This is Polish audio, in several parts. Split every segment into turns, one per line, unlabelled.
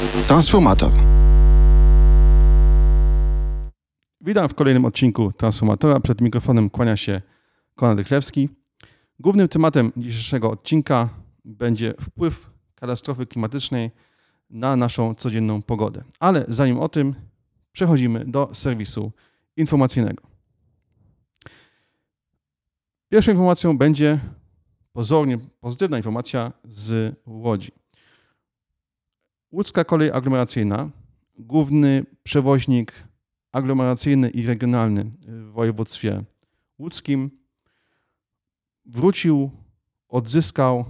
Transformator.
Witam w kolejnym odcinku Transformatora. Przed mikrofonem kłania się Konrad Rychlewski. Głównym tematem dzisiejszego odcinka będzie wpływ katastrofy klimatycznej na naszą codzienną pogodę. Ale zanim o tym, przechodzimy do serwisu informacyjnego. Pierwszą informacją będzie pozornie pozytywna informacja z Łodzi. Łódzka kolej aglomeracyjna, główny przewoźnik aglomeracyjny i regionalny w województwie łódzkim, wrócił, odzyskał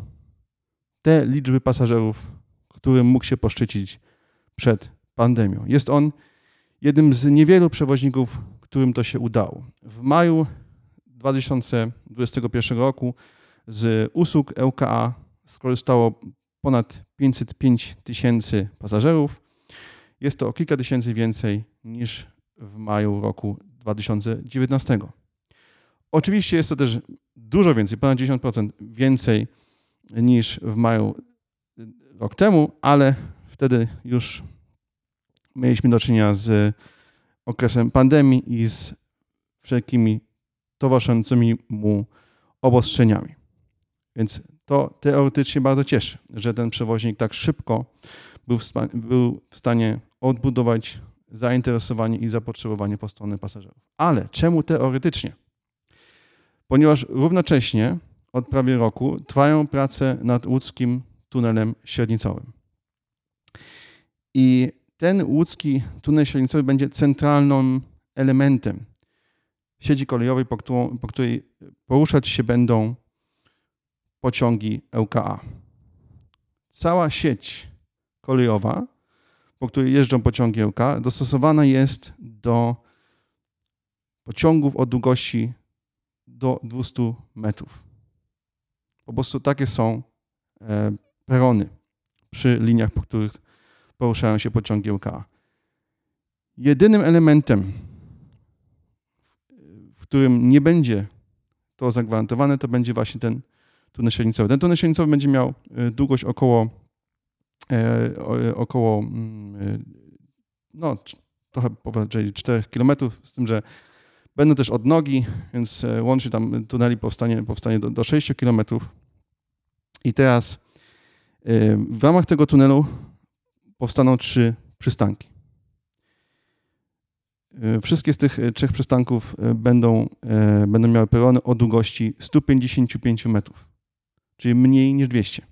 te liczby pasażerów, którym mógł się poszczycić przed pandemią. Jest on jednym z niewielu przewoźników, którym to się udało. W maju 2021 roku z usług LKA skorzystało ponad 505 tysięcy pasażerów. Jest to o kilka tysięcy więcej niż w maju roku 2019. Oczywiście jest to też dużo więcej, ponad 10% więcej niż w maju rok temu, ale wtedy już mieliśmy do czynienia z okresem pandemii i z wszelkimi towarzyszącymi mu obostrzeniami. Więc to teoretycznie bardzo cieszy, że ten przewoźnik tak szybko był w, był w stanie odbudować zainteresowanie i zapotrzebowanie po stronie pasażerów. Ale czemu teoretycznie? Ponieważ równocześnie od prawie roku trwają prace nad łódzkim tunelem średnicowym. I ten łódzki tunel średnicowy będzie centralnym elementem sieci kolejowej, po, którą, po której poruszać się będą pociągi LKA. Cała sieć kolejowa, po której jeżdżą pociągi LKA, dostosowana jest do pociągów o długości do 200 metrów. Po prostu takie są e, perony przy liniach, po których poruszają się pociągi LKA. Jedynym elementem, w którym nie będzie to zagwarantowane, to będzie właśnie ten tunel średnicowy. Ten tunel średnicowy będzie miał e, długość około, e, około mm, no, trochę powyżej 4 km, z tym, że będą też odnogi, więc łącznie tam tuneli powstanie, powstanie do, do 6 km. I teraz w ramach tego tunelu powstaną trzy przystanki. Wszystkie z tych trzech przystanków będą, będą miały perony o długości 155 metrów, czyli mniej niż 200.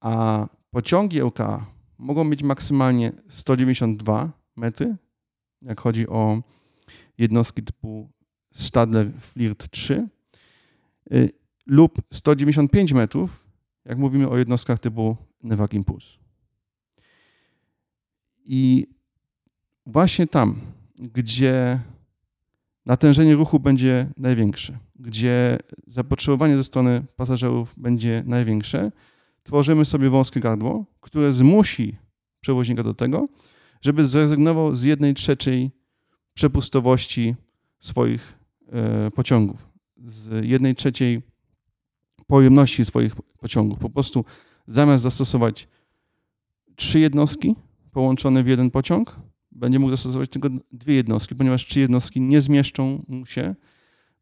A pociągi LKA mogą mieć maksymalnie 192 metry, jak chodzi o jednostki typu Stadler Flirt 3 lub 195 metrów, jak mówimy o jednostkach typu Nevak Impulse. I właśnie tam, gdzie natężenie ruchu będzie największe, gdzie zapotrzebowanie ze strony pasażerów będzie największe, tworzymy sobie wąskie gardło, które zmusi przewoźnika do tego, żeby zrezygnował z jednej trzeciej przepustowości swoich e, pociągów, z jednej trzeciej pojemności swoich pociągów. Po prostu zamiast zastosować trzy jednostki połączone w jeden pociąg, będzie mógł zastosować tylko dwie jednostki, ponieważ trzy jednostki nie zmieszczą mu się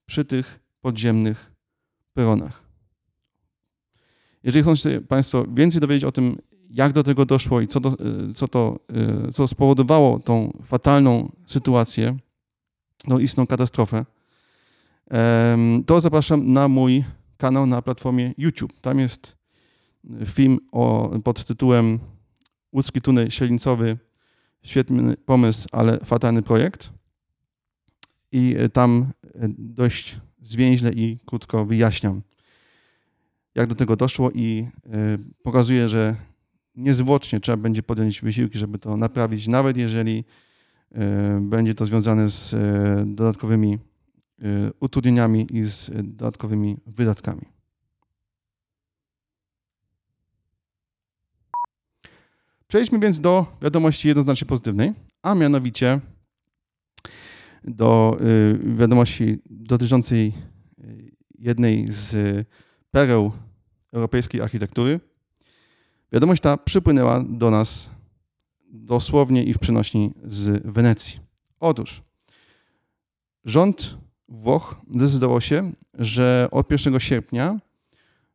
przy tych podziemnych peronach. Jeżeli chcą się Państwo więcej dowiedzieć o tym, jak do tego doszło i co, co to co spowodowało tą fatalną sytuację, tą istną katastrofę, to zapraszam na mój kanał na platformie YouTube. Tam jest film o, pod tytułem Łódzki tunel średnicowy. Świetny pomysł, ale fatalny projekt. I tam dość zwięźle i krótko wyjaśniam, jak do tego doszło i e, pokazuję, że niezwłocznie trzeba będzie podjąć wysiłki, żeby to naprawić, nawet jeżeli e, będzie to związane z e, dodatkowymi utrudnieniami i z dodatkowymi wydatkami. Przejdźmy więc do wiadomości jednoznacznie pozytywnej, a mianowicie do y, wiadomości dotyczącej y, jednej z pereł europejskiej architektury. Wiadomość ta przypłynęła do nas dosłownie i w przenośni z Wenecji. Otóż rząd Włoch zdecydował się, że od 1 sierpnia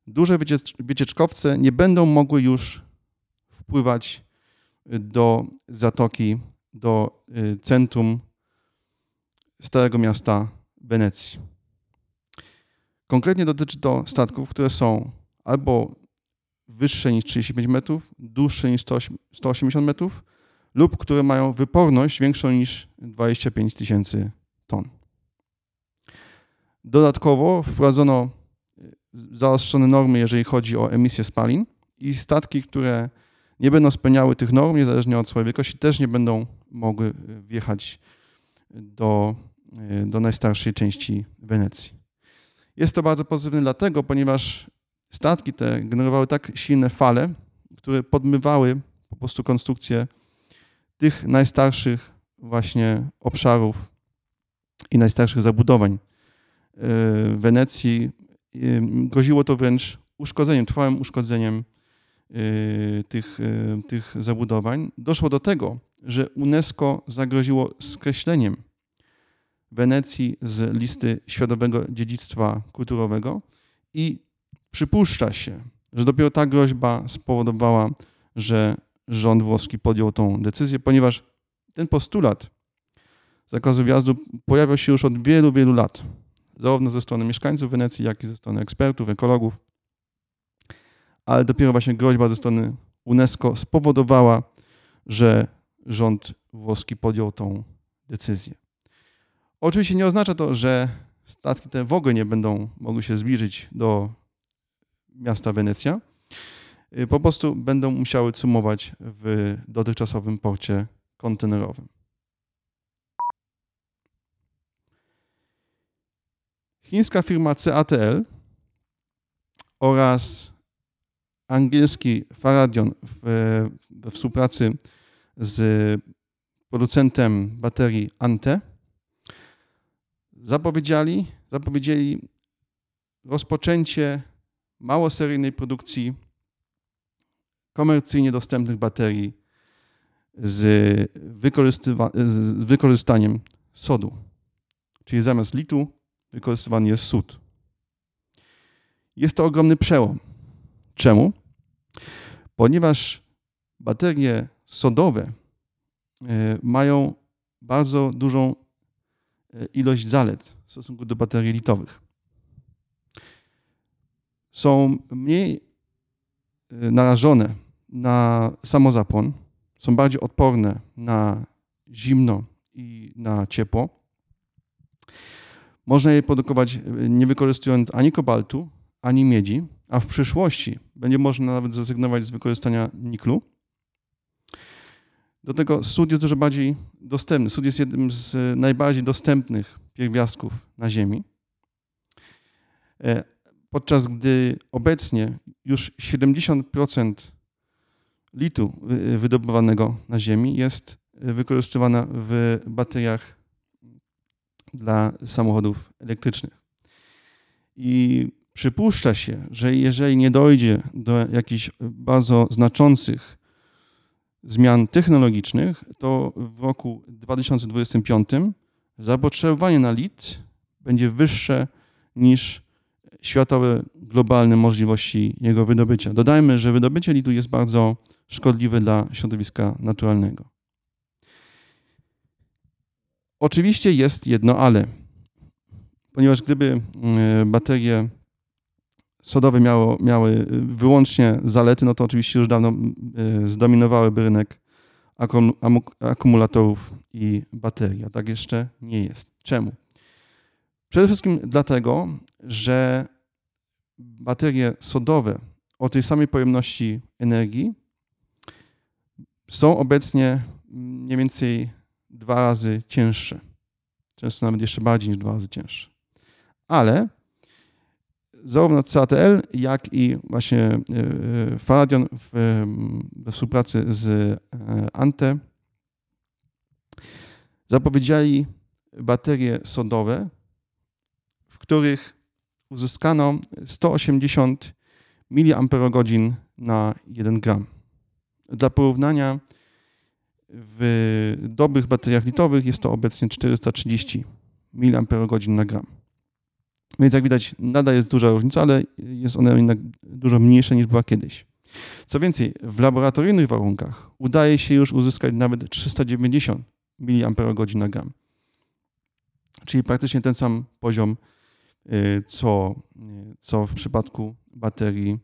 duże wycieczkowce nie będą mogły już wpływać do zatoki, do y, centrum Starego Miasta Wenecji. Konkretnie dotyczy to statków, które są albo wyższe niż 35 metrów, dłuższe niż 180 metrów lub które mają wyporność większą niż 25 tysięcy ton. Dodatkowo wprowadzono y, zaostrzone normy, jeżeli chodzi o emisję spalin i statki, które nie będą spełniały tych norm, niezależnie od swojej wielkości, też nie będą mogły y, wjechać do, y, do najstarszej części Wenecji. Jest to bardzo pozytywne dlatego, ponieważ statki te generowały tak silne fale, które podmywały po prostu konstrukcję tych najstarszych właśnie obszarów i najstarszych zabudowań Wenecji. Groziło to wręcz uszkodzeniem, trwałym uszkodzeniem tych, y, tych zabudowań, doszło do tego, że UNESCO zagroziło skreśleniem Wenecji z listy światowego dziedzictwa kulturowego i przypuszcza się, że dopiero ta groźba spowodowała, że rząd włoski podjął tą decyzję, ponieważ ten postulat zakazu wjazdu pojawiał się już od wielu, wielu lat, zarówno ze strony mieszkańców Wenecji, jak i ze strony ekspertów, ekologów ale dopiero właśnie groźba ze strony UNESCO spowodowała, że rząd włoski podjął tą decyzję. Oczywiście nie oznacza to, że statki te w ogóle nie będą mogły się zbliżyć do miasta Wenecja. Y, po prostu będą musiały cumować w dotychczasowym porcie kontenerowym. Chińska firma CATL oraz angielski Faradion w, we współpracy z producentem baterii Ante zapowiedzieli, zapowiedzieli rozpoczęcie małoseryjnej produkcji komercyjnie dostępnych baterii z, z wykorzystaniem sodu. Czyli zamiast litu wykorzystywany jest sód. Jest to ogromny przełom. Czemu? Ponieważ baterie sodowe e, mają bardzo dużą e, ilość zalet w stosunku do baterii litowych. Są mniej e, narażone na samozapłon, są bardziej odporne na zimno i na ciepło. Można je produkować nie wykorzystując ani kobaltu, ani miedzi, a w przyszłości będzie można nawet zrezygnować z wykorzystania niklu. Do tego sód jest dużo bardziej dostępny. Sód jest jednym z najbardziej dostępnych pierwiastków na Ziemi. E, podczas gdy obecnie już 70% litu wydobywanego na Ziemi jest wykorzystywana w bateriach dla samochodów elektrycznych. I Przypuszcza się, że jeżeli nie dojdzie do jakichś bardzo znaczących zmian technologicznych, to w roku 2025 zapotrzebowanie na lit będzie wyższe niż światowe, globalne możliwości jego wydobycia. Dodajmy, że wydobycie litu jest bardzo szkodliwe dla środowiska naturalnego. Oczywiście jest jedno ale, ponieważ gdyby mm, baterie sodowe miało, miały wyłącznie zalety, no to oczywiście już dawno y, zdominowałyby rynek akumulatorów i baterii, a tak jeszcze nie jest. Czemu? Przede wszystkim dlatego, że baterie sodowe o tej samej pojemności energii są obecnie mniej więcej dwa razy cięższe. Często nawet jeszcze bardziej niż dwa razy cięższe. Ale zarówno CATL, jak i właśnie e, e, Faradion we współpracy z e, Ante zapowiedzieli baterie sodowe, w których uzyskano 180 mAh na 1 gram. Dla porównania w dobrych bateriach litowych jest to obecnie 430 mAh na gram. Więc jak widać, nadal jest duża różnica, ale jest ona jednak dużo mniejsza niż była kiedyś. Co więcej, w laboratoryjnych warunkach udaje się już uzyskać nawet 390 mAh na gram. Czyli praktycznie ten sam poziom, y, co, y, co w przypadku baterii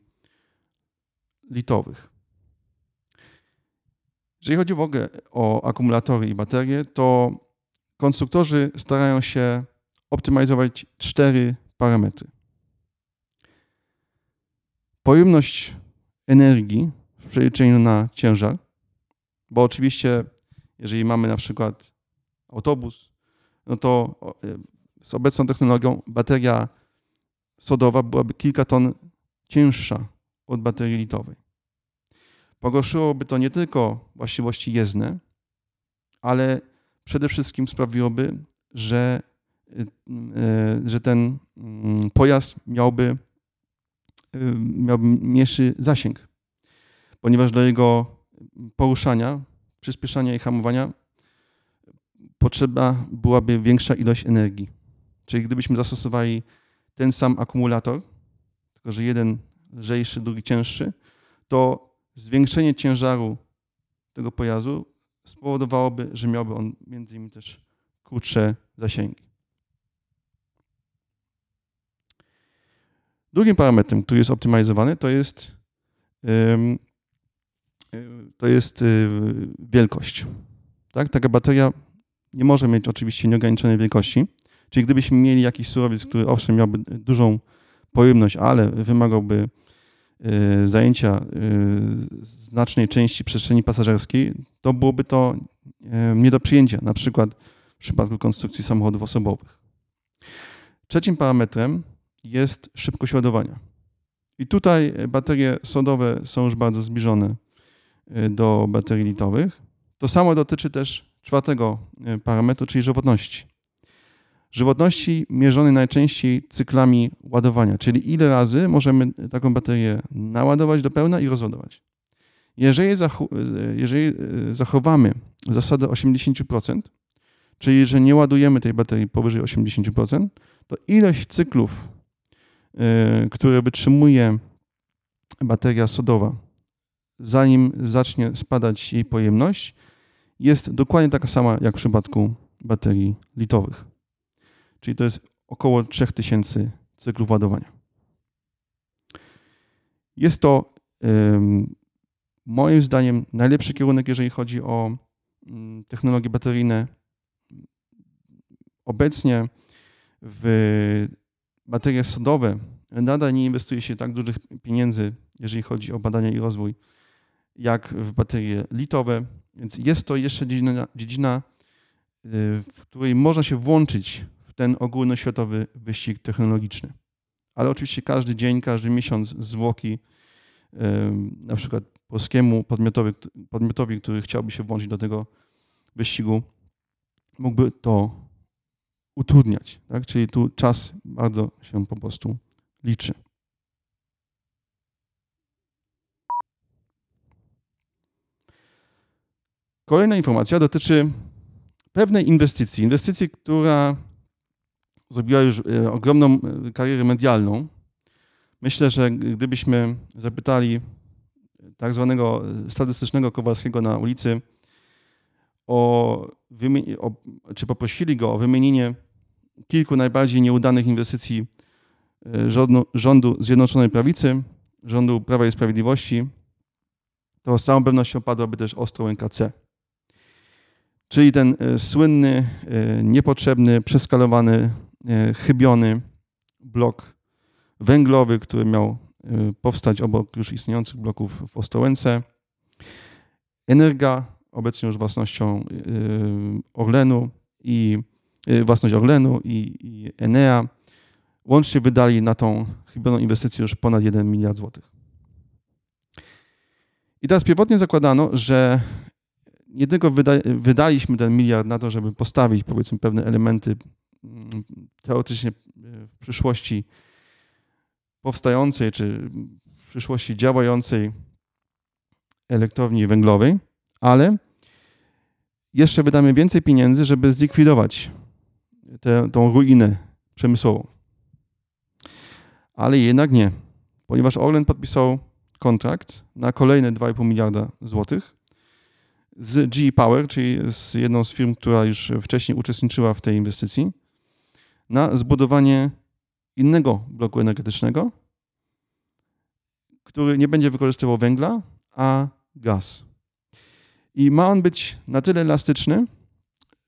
litowych. Jeżeli chodzi w ogóle o akumulatory i baterie, to konstruktorzy starają się optymalizować cztery parametry. Pojemność energii w przeliczeniu na ciężar, bo oczywiście, jeżeli mamy na przykład autobus, no to e, z obecną technologią bateria sodowa byłaby kilka ton cięższa od baterii litowej. Pogorszyłoby to nie tylko właściwości jezdne, ale przede wszystkim sprawiłoby, że, że ten mm, pojazd miałby, miałby mniejszy zasięg, ponieważ do jego poruszania, przyspieszania i hamowania potrzeba byłaby większa ilość energii. Czyli gdybyśmy zastosowali ten sam akumulator, tylko że jeden lżejszy, drugi cięższy, to zwiększenie ciężaru tego pojazdu spowodowałoby, że miałby on między innymi też krótsze zasięgi. Drugim parametrem, który jest optymalizowany, to jest, to jest y, wielkość. Tak? Taka bateria nie może mieć oczywiście nieograniczonej wielkości. Czyli gdybyśmy mieli jakiś surowiec, który owszem miałby dużą pojemność, ale wymagałby y, zajęcia y, znacznej części przestrzeni pasażerskiej, to byłoby to nie do przyjęcia, na przykład w przypadku konstrukcji samochodów osobowych. Trzecim parametrem jest szybkość ładowania. I tutaj baterie sodowe są już bardzo zbliżone do baterii litowych. To samo dotyczy też czwartego e, parametru, czyli żywotności. Żywotności mierzonej najczęściej cyklami ładowania, czyli ile razy możemy taką baterię naładować do pełna i rozładować. Jeżeli, e, jeżeli e, zachowamy zasadę 80%, czyli że nie ładujemy tej baterii powyżej 80%, to ilość cyklów, które wytrzymuje bateria sodowa, zanim zacznie spadać jej pojemność, jest dokładnie taka sama jak w przypadku baterii litowych. Czyli to jest około 3000 cyklów ładowania. Jest to moim zdaniem najlepszy kierunek, jeżeli chodzi o mm, technologie bateryjne. Obecnie w baterie sodowe nadal nie inwestuje się tak dużych pieniędzy, jeżeli chodzi o badania i rozwój, jak w baterie litowe. Więc jest to jeszcze dziedzina, dziedzina, y, w której można się włączyć w ten ogólnoświatowy wyścig technologiczny. Ale oczywiście każdy dzień, każdy miesiąc zwłoki na przykład polskiemu podmiotowi, podmiotowi, który chciałby się włączyć do tego wyścigu, mógłby to utrudniać. Tak? Czyli tu czas bardzo się po prostu liczy. Kolejna informacja dotyczy pewnej inwestycji. Inwestycji, która zrobiła już e, ogromną e, karierę medialną. Myślę, że gdybyśmy zapytali tak zwanego statystycznego Kowalskiego na ulicy, o, o, czy poprosili go o wymienienie kilku najbardziej nieudanych inwestycji e, rządu, rządu Zjednoczonej Prawicy, rządu Prawa i Sprawiedliwości, to z całą pewnością padłaby też ostro NKC. Czyli ten e, słynny, e, niepotrzebny, przeskalowany, chybiony blok węglowy, który miał powstać obok już istniejących bloków w Ostrołęce. Energa, obecnie już własnością Orlenu i własność Orlenu i, i Enea, łącznie wydali na tą chybioną inwestycję już ponad 1 miliard złotych. I teraz pierwotnie zakładano, że nie tylko wyda, wydaliśmy ten miliard na to, żeby postawić powiedzmy pewne elementy mm, teoretycznie w przyszłości powstającej, czy w przyszłości działającej elektrowni węglowej, ale jeszcze wydamy więcej pieniędzy, żeby zlikwidować tę, tą ruinę przemysłową. Ale jednak nie, ponieważ Orlen podpisał kontrakt na kolejne 2,5 miliarda złotych z GE Power, czyli z jedną z firm, która już wcześniej uczestniczyła w tej inwestycji, na zbudowanie innego bloku energetycznego, który nie będzie wykorzystywał węgla, a gaz. I ma on być na tyle elastyczny,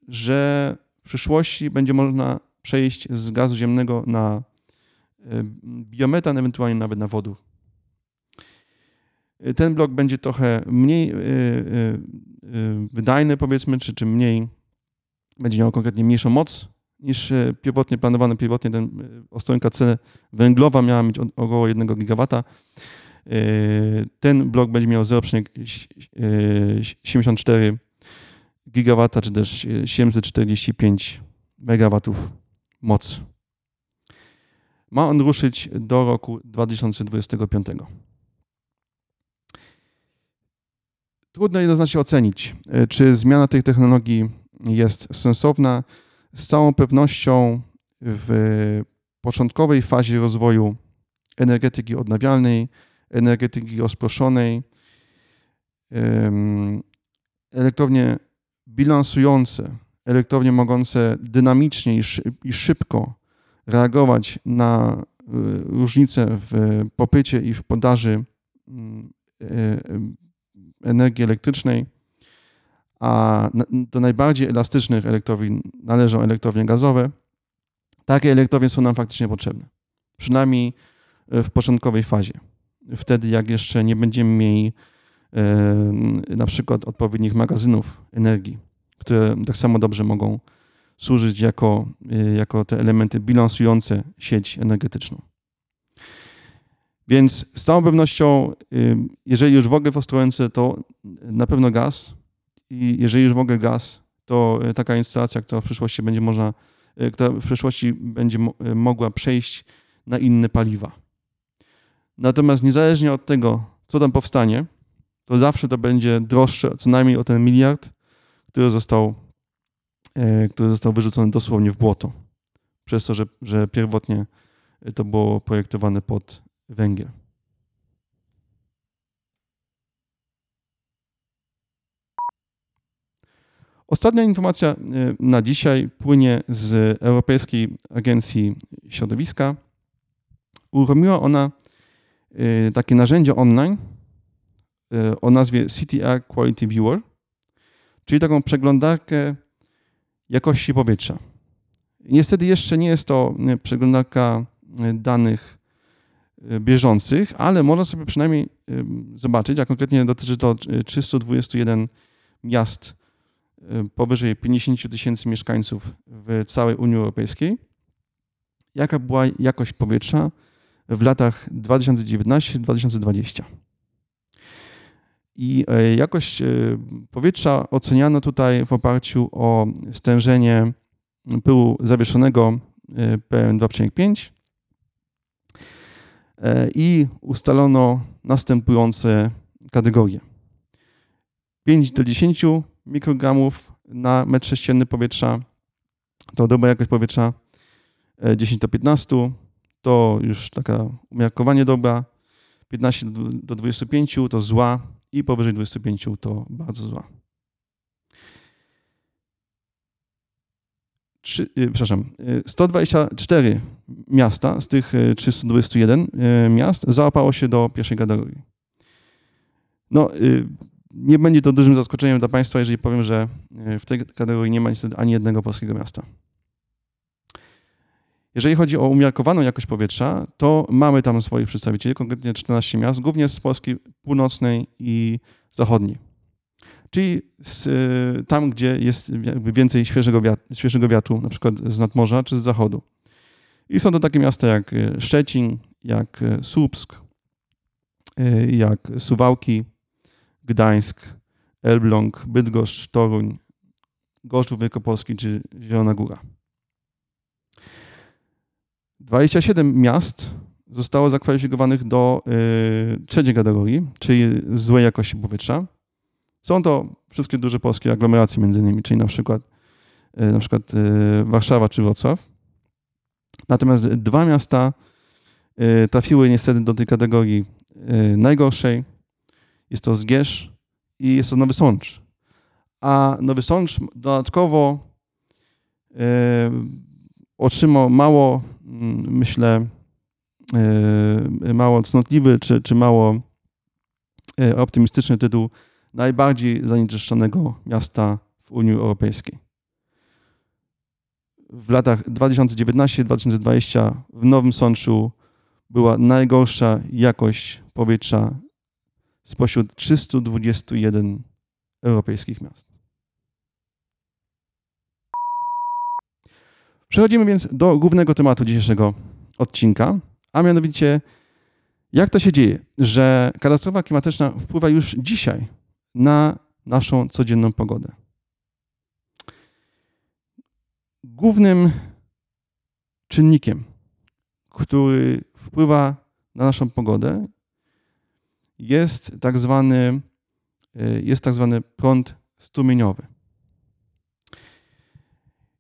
że przyszłości będzie można przejść z gazu ziemnego na e, biometan, ewentualnie nawet na wodór. Ten blok będzie trochę mniej e, e, wydajny, powiedzmy, czy, czy mniej, będzie miał konkretnie mniejszą moc niż pierwotnie planowany. Pierwotnie ten ostrońka C węglowa miała mieć około 1 gigawata. Ten blok będzie miał 0,74 gigawata, czy też 745 megawatów mocy. Ma on ruszyć do roku 2025. Trudno jednoznacznie ocenić, czy zmiana tej technologii jest sensowna. Z całą pewnością w początkowej fazie rozwoju energetyki odnawialnej energetyki rozproszonej, elektrownie bilansujące, elektrownie mogące dynamicznie i szybko reagować na y, różnice w popycie i w podaży mm, e, e, energii elektrycznej, a do najbardziej elastycznych elektrowni należą elektrownie gazowe. Takie elektrownie są nam faktycznie potrzebne, przynajmniej w początkowej fazie wtedy, jak jeszcze nie będziemy mieli e, na przykład odpowiednich magazynów energii, które tak samo dobrze mogą służyć jako, e, jako te elementy bilansujące sieć energetyczną. Więc z całą pewnością, e, jeżeli już w ogóle w Ostrołęce, to na pewno gaz i jeżeli już w ogóle gaz, to taka instalacja, która w przyszłości będzie można, która w przyszłości będzie mogła przejść na inne paliwa. Natomiast niezależnie od tego, co tam powstanie, to zawsze to będzie droższe co najmniej o ten miliard, który został, e, który został wyrzucony dosłownie w błoto. Przez to, że, że pierwotnie to było projektowane pod węgiel. Ostatnia informacja e, na dzisiaj płynie z Europejskiej Agencji Środowiska. Uruchomiła ona Y, takie narzędzie online o nazwie CTR Quality Viewer, czyli taką przeglądarkę jakości powietrza. Niestety jeszcze nie jest to y, przeglądarka danych bieżących, ale można sobie przynajmniej zobaczyć, a konkretnie dotyczy to 321 miast powyżej 50 tysięcy mieszkańców w całej Unii Europejskiej, jaka była jakość powietrza w latach 2019-2020. I e, jakość e, powietrza oceniano tutaj w oparciu o stężenie pyłu zawieszonego e, PM2,5 i ustalono następujące kategorie. 5 do 10 mikrogramów na metr sześcienny powietrza to dobra jakość powietrza, 10 do 15 to już taka umiarkowanie dobra. 15 do 25 to zła i powyżej 25 to bardzo zła. Trzy, yy, przepraszam, 124 y, miasta z tych 321 y, y, miast załapało się do pierwszej kategorii. No, nie będzie to dużym zaskoczeniem dla Państwa, jeżeli powiem, że w tej kategorii nie ma niestety ani jednego polskiego miasta. Jeżeli chodzi o umiarkowaną jakość powietrza, to mamy tam swoich przedstawicieli, konkretnie 14 miast, głównie z Polski północnej i zachodniej. Czyli z, y, tam, gdzie jest więcej świeżego, wiat, świeżego wiatru, na przykład z nadmorza czy z zachodu. I są to takie miasta jak y, Szczecin, jak y, Słupsk, jak Suwałki, Gdańsk, Elbląg, Bydgoszcz, Toruń, Gorzów Wielkopolski czy Zielona Góra. 27 miast zostało zakwalifikowanych do y, trzeciej kategorii, czyli złej jakości powietrza. Są to wszystkie duże polskie aglomeracje między innymi, czyli na przykład, y, na przykład y, Warszawa czy Wrocław. Natomiast dwa miasta trafiły niestety do tej kategorii najgorszej. Jest to Zgierz i jest to Nowy Sącz. A Nowy Sącz dodatkowo otrzymał mało, myślę, mało cnotliwy czy, czy mało optymistyczny tytuł najbardziej zanieczyszczonego miasta w Unii Europejskiej. W latach 2019-2020 w Nowym Sączu była najgorsza jakość powietrza spośród 321 europejskich miast. Przechodzimy więc do głównego tematu dzisiejszego odcinka, a mianowicie jak to się dzieje, że katastrofa klimatyczna wpływa już dzisiaj na naszą codzienną pogodę. Głównym czynnikiem, który wpływa na naszą pogodę, jest tak zwany, e, jest tak zwany prąd strumieniowy.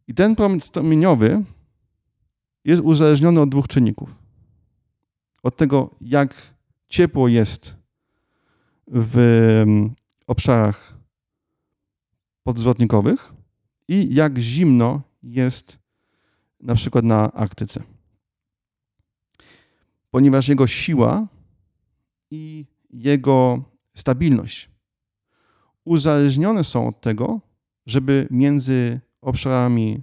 I ten prąd strumieniowy jest uzależniony od dwóch czynników. Od tego, jak ciepło jest w obszarach podzwrotnikowych i jak zimno jest na przykład na Arktyce. Ponieważ jego siła i jego stabilność uzależnione są od tego, żeby między obszarami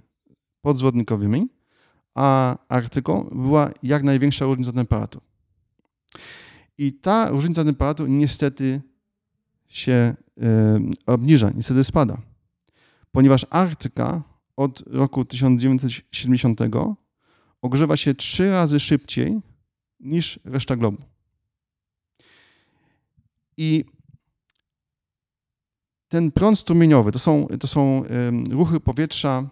podzwodnikowymi a Arktyką była jak największa różnica temperatur. I ta różnica temperatur niestety się obniża, niestety spada. Ponieważ Arktyka od roku 1970 ogrzewa się trzy razy szybciej niż reszta globu. I ten prąd strumieniowy to są, to są ruchy powietrza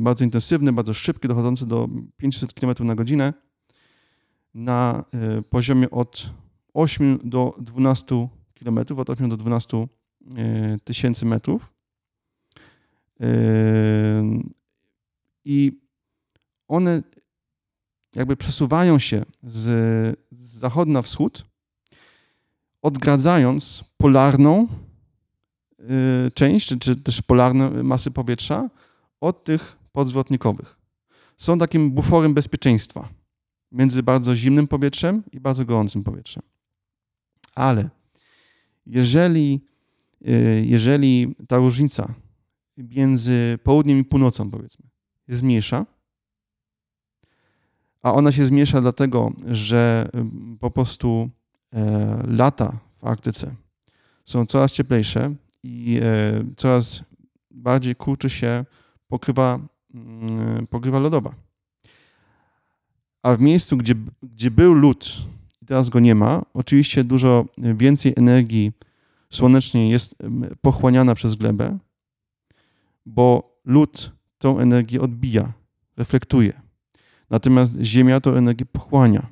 bardzo intensywne, bardzo szybkie, dochodzące do 500 km na godzinę na e, poziomie od 8 do 12 km, od 8 do 12 e, tysięcy metrów. I one jakby przesuwają się z, z zachodu na wschód, odgradzając polarną część, czy, też polarne masy powietrza od tych podzwrotnikowych. Są takim buforem bezpieczeństwa między bardzo zimnym powietrzem i bardzo gorącym powietrzem. Ale jeżeli, y, jeżeli ta różnica między południem i północą, powiedzmy, jest mniejsza, a ona się zmniejsza dlatego, że y, po prostu lata w Arktyce są coraz cieplejsze i e, coraz bardziej kurczy się pokrywa, mm, pokrywa lodowa. A w miejscu, gdzie, gdzie był lód i teraz go nie ma, oczywiście dużo więcej energii słonecznej jest pochłaniana przez glebę, bo lód tą energię odbija, reflektuje. Natomiast Ziemia tą energię pochłania.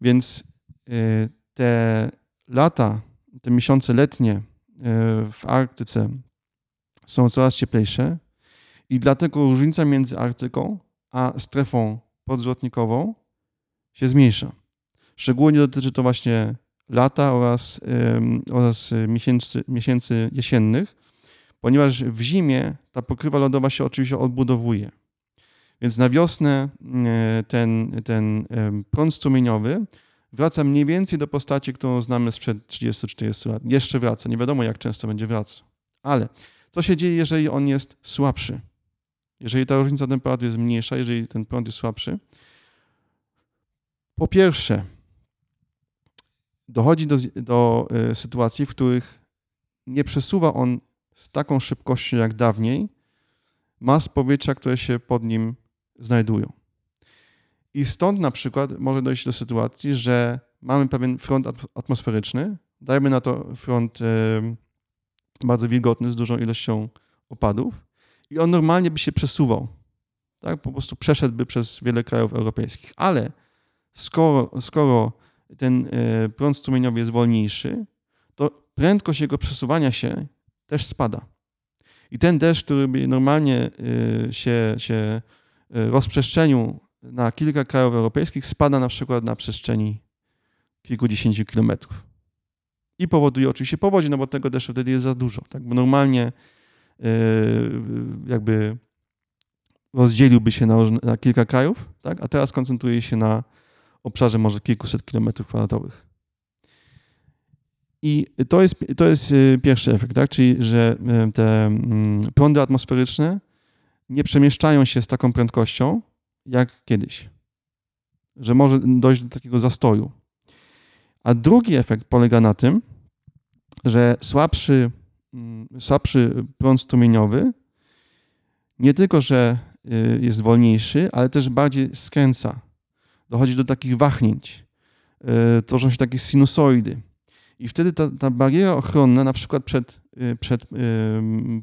Więc e, te lata, te miesiące letnie e, w Arktyce są coraz cieplejsze i dlatego różnica między Arktyką a strefą podzłotnikową się zmniejsza. Szczególnie dotyczy to właśnie lata oraz, oraz miesięcy, miesięcy jesiennych, ponieważ w zimie ta pokrywa lodowa się oczywiście odbudowuje. Więc na wiosnę e, ten, ten prąd strumieniowy wraca mniej więcej do postaci, którą znamy sprzed 30-40 lat. Jeszcze wraca, nie wiadomo jak często będzie wracał. Ale co się dzieje, jeżeli on jest słabszy? Jeżeli ta różnica temperatury jest mniejsza, jeżeli ten prąd jest słabszy, po pierwsze, dochodzi do, do e, sytuacji, w których nie przesuwa on z taką szybkością jak dawniej mas powietrza, które się pod nim znajdują. I stąd na przykład może dojść do sytuacji, że mamy pewien front atmosferyczny, dajmy na to front bardzo wilgotny z dużą ilością opadów i on normalnie by się przesuwał tak? po prostu przeszedłby przez wiele krajów europejskich. Ale skoro, skoro ten e, prąd strumieniowy jest wolniejszy, to prędkość jego przesuwania się też spada. I ten deszcz, który by normalnie e, się, się e, rozprzestrzenił na kilka krajów europejskich, spada na przykład na przestrzeni kilkudziesięciu kilometrów. I powoduje oczywiście powodzie, no bo tego deszczu wtedy jest za dużo. Tak? Bo normalnie jakby rozdzieliłby się na, na kilka krajów, tak? a teraz koncentruje się na obszarze może kilkuset kilometrów kwadratowych. I to jest, to jest y, pierwszy efekt, tak? czyli że y, te mm, prądy atmosferyczne nie przemieszczają się z taką prędkością jak kiedyś, że może dojść do takiego zastoju. A drugi efekt polega na tym, że słabszy, mm, słabszy prąd strumieniowy nie tylko, że y, jest wolniejszy, ale też bardziej skręca dochodzi do takich wahnięć, e, tworzą się takie sinusoidy. I wtedy ta, ta bariera ochronna, na przykład przed, e, przed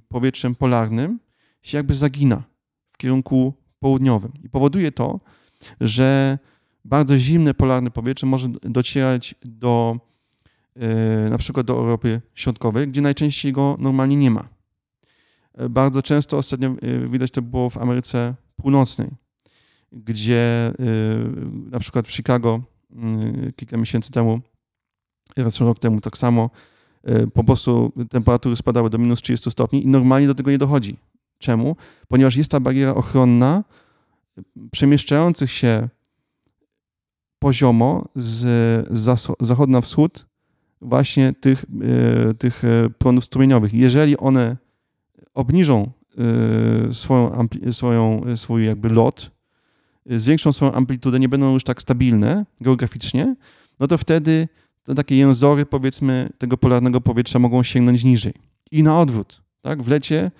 powietrzem polarnym, się jakby zagina w kierunku południowym. I powoduje to, że bardzo zimne polarne powietrze może docierać do e, na przykład do Europy Środkowej, gdzie najczęściej go normalnie nie ma. Bardzo często ostatnio widać to było w Ameryce Północnej gdzie na przykład w Chicago y, kilka miesięcy temu, raczej rok temu tak samo, po prostu temperatury spadały do minus 30 stopni i normalnie do tego nie dochodzi. Czemu? Ponieważ jest ta bariera ochronna przemieszczających się poziomo z zachodu na wschód właśnie tych, tych prądów strumieniowych. Jeżeli one obniżą swoją, swoją, swój jakby lot, zwiększą swoją amplitudę, nie będą już tak stabilne geograficznie, no to wtedy te takie jęzory, powiedzmy, tego polarnego powietrza mogą sięgnąć niżej. I na odwrót. Tak? W lecie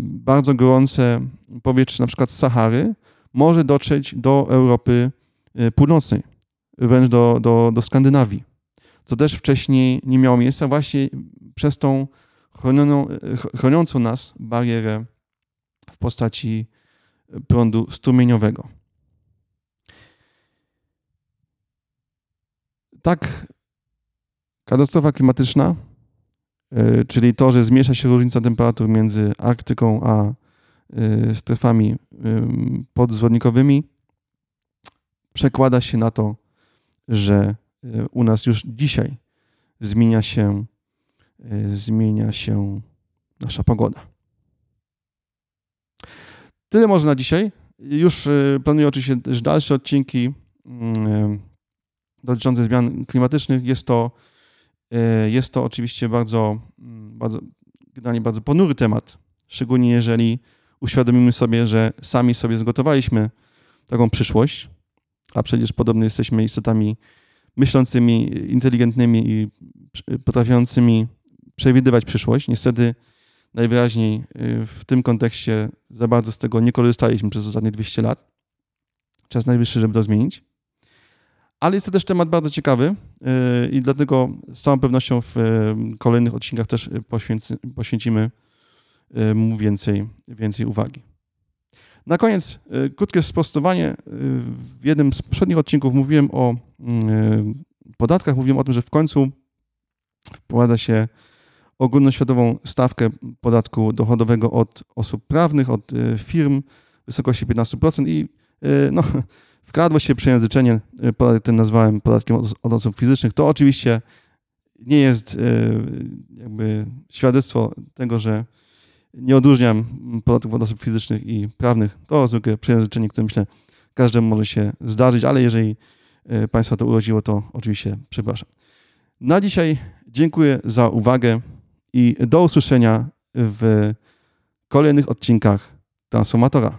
bardzo gorące powietrze, na przykład z Sahary, może dotrzeć do Europy y, Północnej, wręcz do, do, do Skandynawii, co też wcześniej nie miało miejsca właśnie przez tą chronioną, y, chroniącą nas barierę w postaci prądu strumieniowego. Tak, katastrofa klimatyczna, czyli to, że zmniejsza się różnica temperatur między Arktyką a e, strefami podzwodnikowymi, przekłada się na to, że u nas już dzisiaj zmienia się, zmienia się nasza pogoda. Tyle może na dzisiaj. Już y, planuję oczywiście też dalsze odcinki mm, dotyczące zmian klimatycznych. Jest to, y, jest to oczywiście bardzo, mm, bardzo, generalnie bardzo ponury temat, szczególnie jeżeli uświadomimy sobie, że sami sobie zgotowaliśmy taką przyszłość, a przecież podobnie jesteśmy istotami myślącymi, inteligentnymi i potrafiącymi przewidywać przyszłość. Niestety najwyraźniej y, w tym kontekście za bardzo z tego nie korzystaliśmy przez ostatnie 200 lat. Czas najwyższy, żeby to zmienić. Ale jest to też temat bardzo ciekawy y, i dlatego z całą pewnością w y, kolejnych odcinkach też poświęcimy mu więcej, więcej uwagi. Na koniec krótkie sprostowanie. W jednym z poprzednich odcinków mówiłem o podatkach, mówiłem o tym, że w końcu wprowadza się ogólnoświatową stawkę podatku dochodowego od osób prawnych, od firm w wysokości 15% i no, wkradło się przejęzyczenie, e, ten nazwałem podatkiem od osób fizycznych. To oczywiście nie jest jakby świadectwo tego, że nie odróżniam podatków od osób fizycznych i prawnych. To zwykłe przejęzyczenie, które myślę każdemu może się zdarzyć, ale jeżeli Państwa to urodziło, to oczywiście przepraszam. Na dzisiaj dziękuję za uwagę i do usłyszenia w kolejnych odcinkach Transformatora.